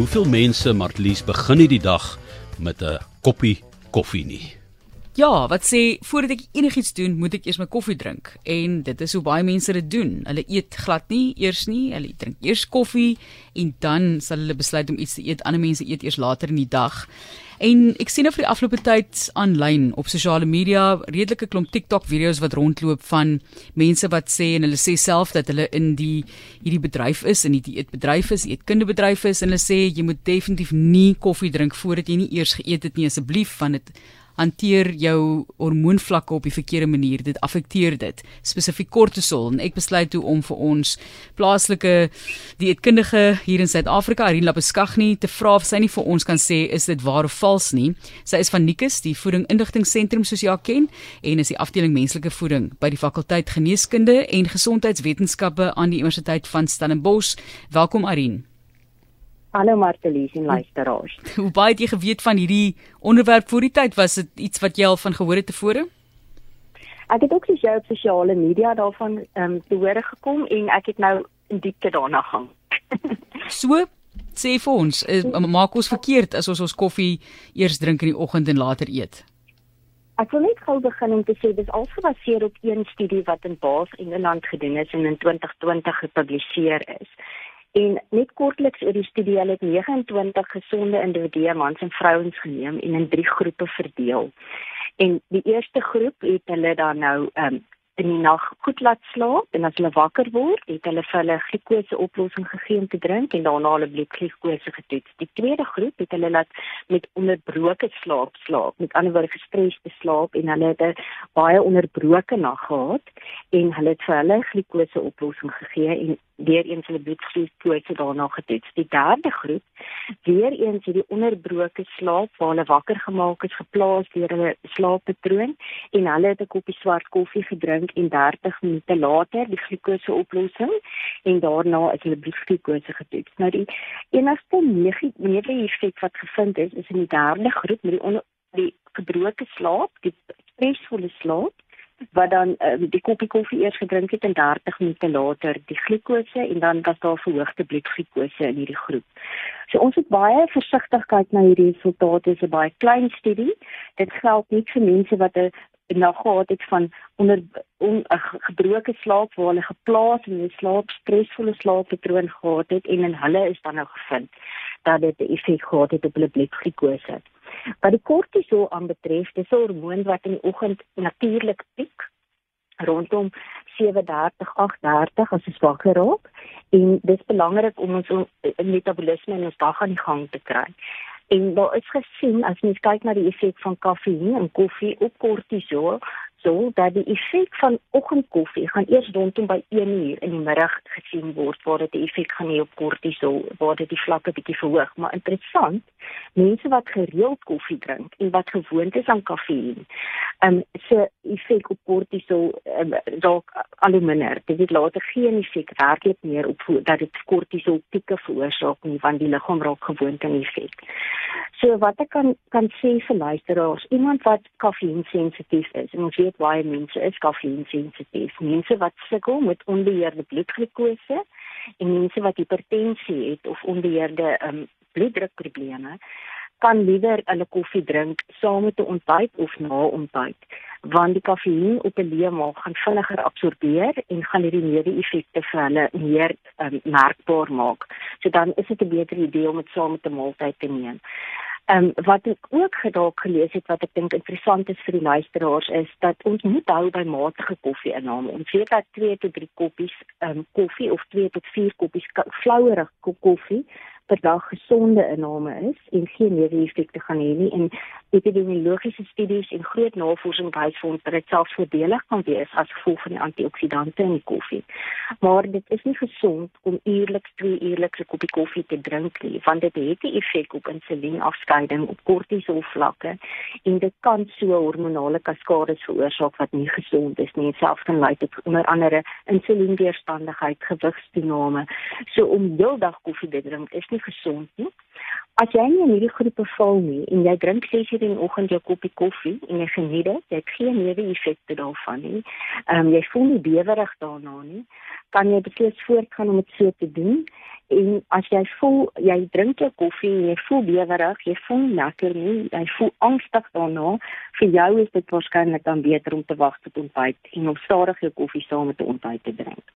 Hoeveel mense Martlies begin nie die dag met 'n koppie koffie nie? Ja, wat sê voordat ek enigiets doen, moet ek eers my koffie drink. En dit is hoe baie mense dit doen. Hulle eet glad nie eers nie, hulle drink eers koffie en dan sal hulle besluit om iets te eet. Ander mense eet eers later in die dag. En ek sien nou vir die afgelope tyd aanlyn op sosiale media redelike klomp TikTok video's wat rondloop van mense wat sê en hulle sê self dat hulle in die hierdie bedryf is en die eetbedryf is, eetkundebedryf is en hulle sê jy moet definitief nie koffie drink voordat jy nie eers geëet het nie asseblief van dit hanteer jou hormoonvlakke op die verkeerde manier. Dit affekteer dit, spesifiek kortisol en ek besluit toe om vir ons plaaslike dieetkundige hier in Suid-Afrika, Irene Lapeskagni, te vra of sy nie vir ons kan sê is dit waar of vals nie. Sy is van Nikus, die voeding indigtingseentrum soos jy al ken en is die afdeling menslike voeding by die fakulteit geneeskunde en gesondheidswetenskappe aan die Universiteit van Stellenbosch. Welkom Irene. Hallo Martelies en luisteraars. Hoe baie het jy geweet van hierdie onderwerp voor die tyd? Was dit iets wat jy al van gehoor het tevore? Ek het ook gesien op sosiale media daarvan ehm um, te hore gekom en ek het nou in diepte daarna gaan. so sê vir ons, is, maak ons verkeerd as ons ons koffie eers drink in die oggend en later eet? Ek wil net gou begin om te sê dis al gebaseer op een studie wat in Baas Engeland gedoen is en in 2020 gepubliseer is. En net kortliks oor die studie, hulle het 29 gesonde individue, mans en vrouens geneem en in drie groepe verdeel. En die eerste groep het hulle dan nou um, in die nag goed laat slaap en as hulle wakker word, het hulle vir hulle glikose oplossing gegee om te drink en daarna hulle bloedglikose getoets. Die tweede groep het hulle laat met onderbroke slaap slaap, met ander woorde gestresde slaap en hulle het 'n baie onderbroke nag gehad en hulle het vir hulle glikose oplossing gegee en weer eens hulle bloedglikose daarna getoets. Die derde groep, weer eens het die onderbroke slaap waar hulle wakker gemaak is geplaas deur hulle slaappatroon en hulle het 'n koppie swart koffie gedrink drink en 30 minute later die glikose oplossing en daarna is hulle bloedglikose getoets. Nou die enigste negatiewe effek wat gevind is is in die derde groep met die onder, die gebroke slaap, die stresvolle slaap wat dan um, die koppie koffie eers gedrink het en 30 minute later die glikose en dan was daar verhoogde bloedglikose in hierdie groep. So ons het baie versigtig kyk na hierdie resultate. Dit is 'n baie klein studie. Dit geld nie vir mense wat 'n na gehad het van onder on, gebroke slaap waar hulle geplaas in 'n slaap stresvolle slaappatroon gehad het en in hulle is dan nou gevind dat dit 'n effek gehad het op hulle bloedglukose. Wat die kortisol aanbetref, dis 'n hormoon wat in die oggend natuurlik piek rondom 37 38 as dit wakker raak en dit is belangrik om ons metabolisme in ons dag aan die gang te kry. En daar is gesien as mens kyk na die effek van koffie en koffie op kortisol, so dat die effek van oggendkoffie gaan eers rondom by 1 uur in die middag gesien word waar dit 'n effek gaan hê op kortisol, waar dit die vlakke bietjie verhoog. Maar interessant, mense wat gereeld koffie drink en wat gewoond is aan kafeïn, ehm um, se effek op kortisol um, dalk al hoe minder. Dit het later geen effek werklik meer op dat dit kortisol pieke veroorsaak nie, want die liggaam raak gewoond aan die effek. So wat ek kan kan sê vir luisteraars, iemand wat kafeïn sensitief is, en ons weet baie mense is koffie-sensitief. Mense wat sukkel met onbeheerde bloedglukose en mense wat hipertensie het of onbeheerde um, bloeddrukprobleme kan liewer hulle koffie drink saam met 'n ontbyt of na ontbyt want die kafeïn op 'n leemaag gaan vinniger absorbeer en gaan hierdie neeweffekte vir hulle meer um, merkbaar maak. So dan is dit 'n beter idee om dit saam met 'n maaltyd te neem. Ehm um, wat ek ook gedaak gelees het wat ek dink interessant is vir die luisteraars is dat ons moet hou by matige koffieinname. Ons weet dat 2 tot 3 koppies ehm um, koffie of 2 tot 4 koppies flouerige koffie per dag gesonde inname is en geen neeweffekte gaan hê nie en epidemiologiese studies en groot navorsing wys vir ons dat dit selfs voordelig kan wees as gevolg van die antioksidante in die koffie. Maar dit is nie gesond om uierliks twee uierliks 'n koppie koffie te drink nie, want dit het 'n effek op insulienafskeiding, op kortisol vlakke en dit kan so hormonale kaskades veroorsaak wat nie gesond is nie. Selfs kan lei tot onder andere insulienweerstandigheid, gewigstoename. So om heeldag koffie te drink is nie gesond nie. As jy nie in hierdie groepe val nie en jy drink 6 uur in die oggend jou koppie koffie en jy geniet dit, jy het geen neeweffekte daarvan nie. Ehm um, jy voel nie bewerig daarna nie, kan jy beslis voortgaan om dit so te doen. En as jy voel jy drink jou koffie en jy voel bewerig, jy voel lekker nie, jy voel angstig daarna, vir jou is dit waarskynlik dan beter om te wag tot ontbyt en om stadig jou koffie saam met 'n ontbyt te drink.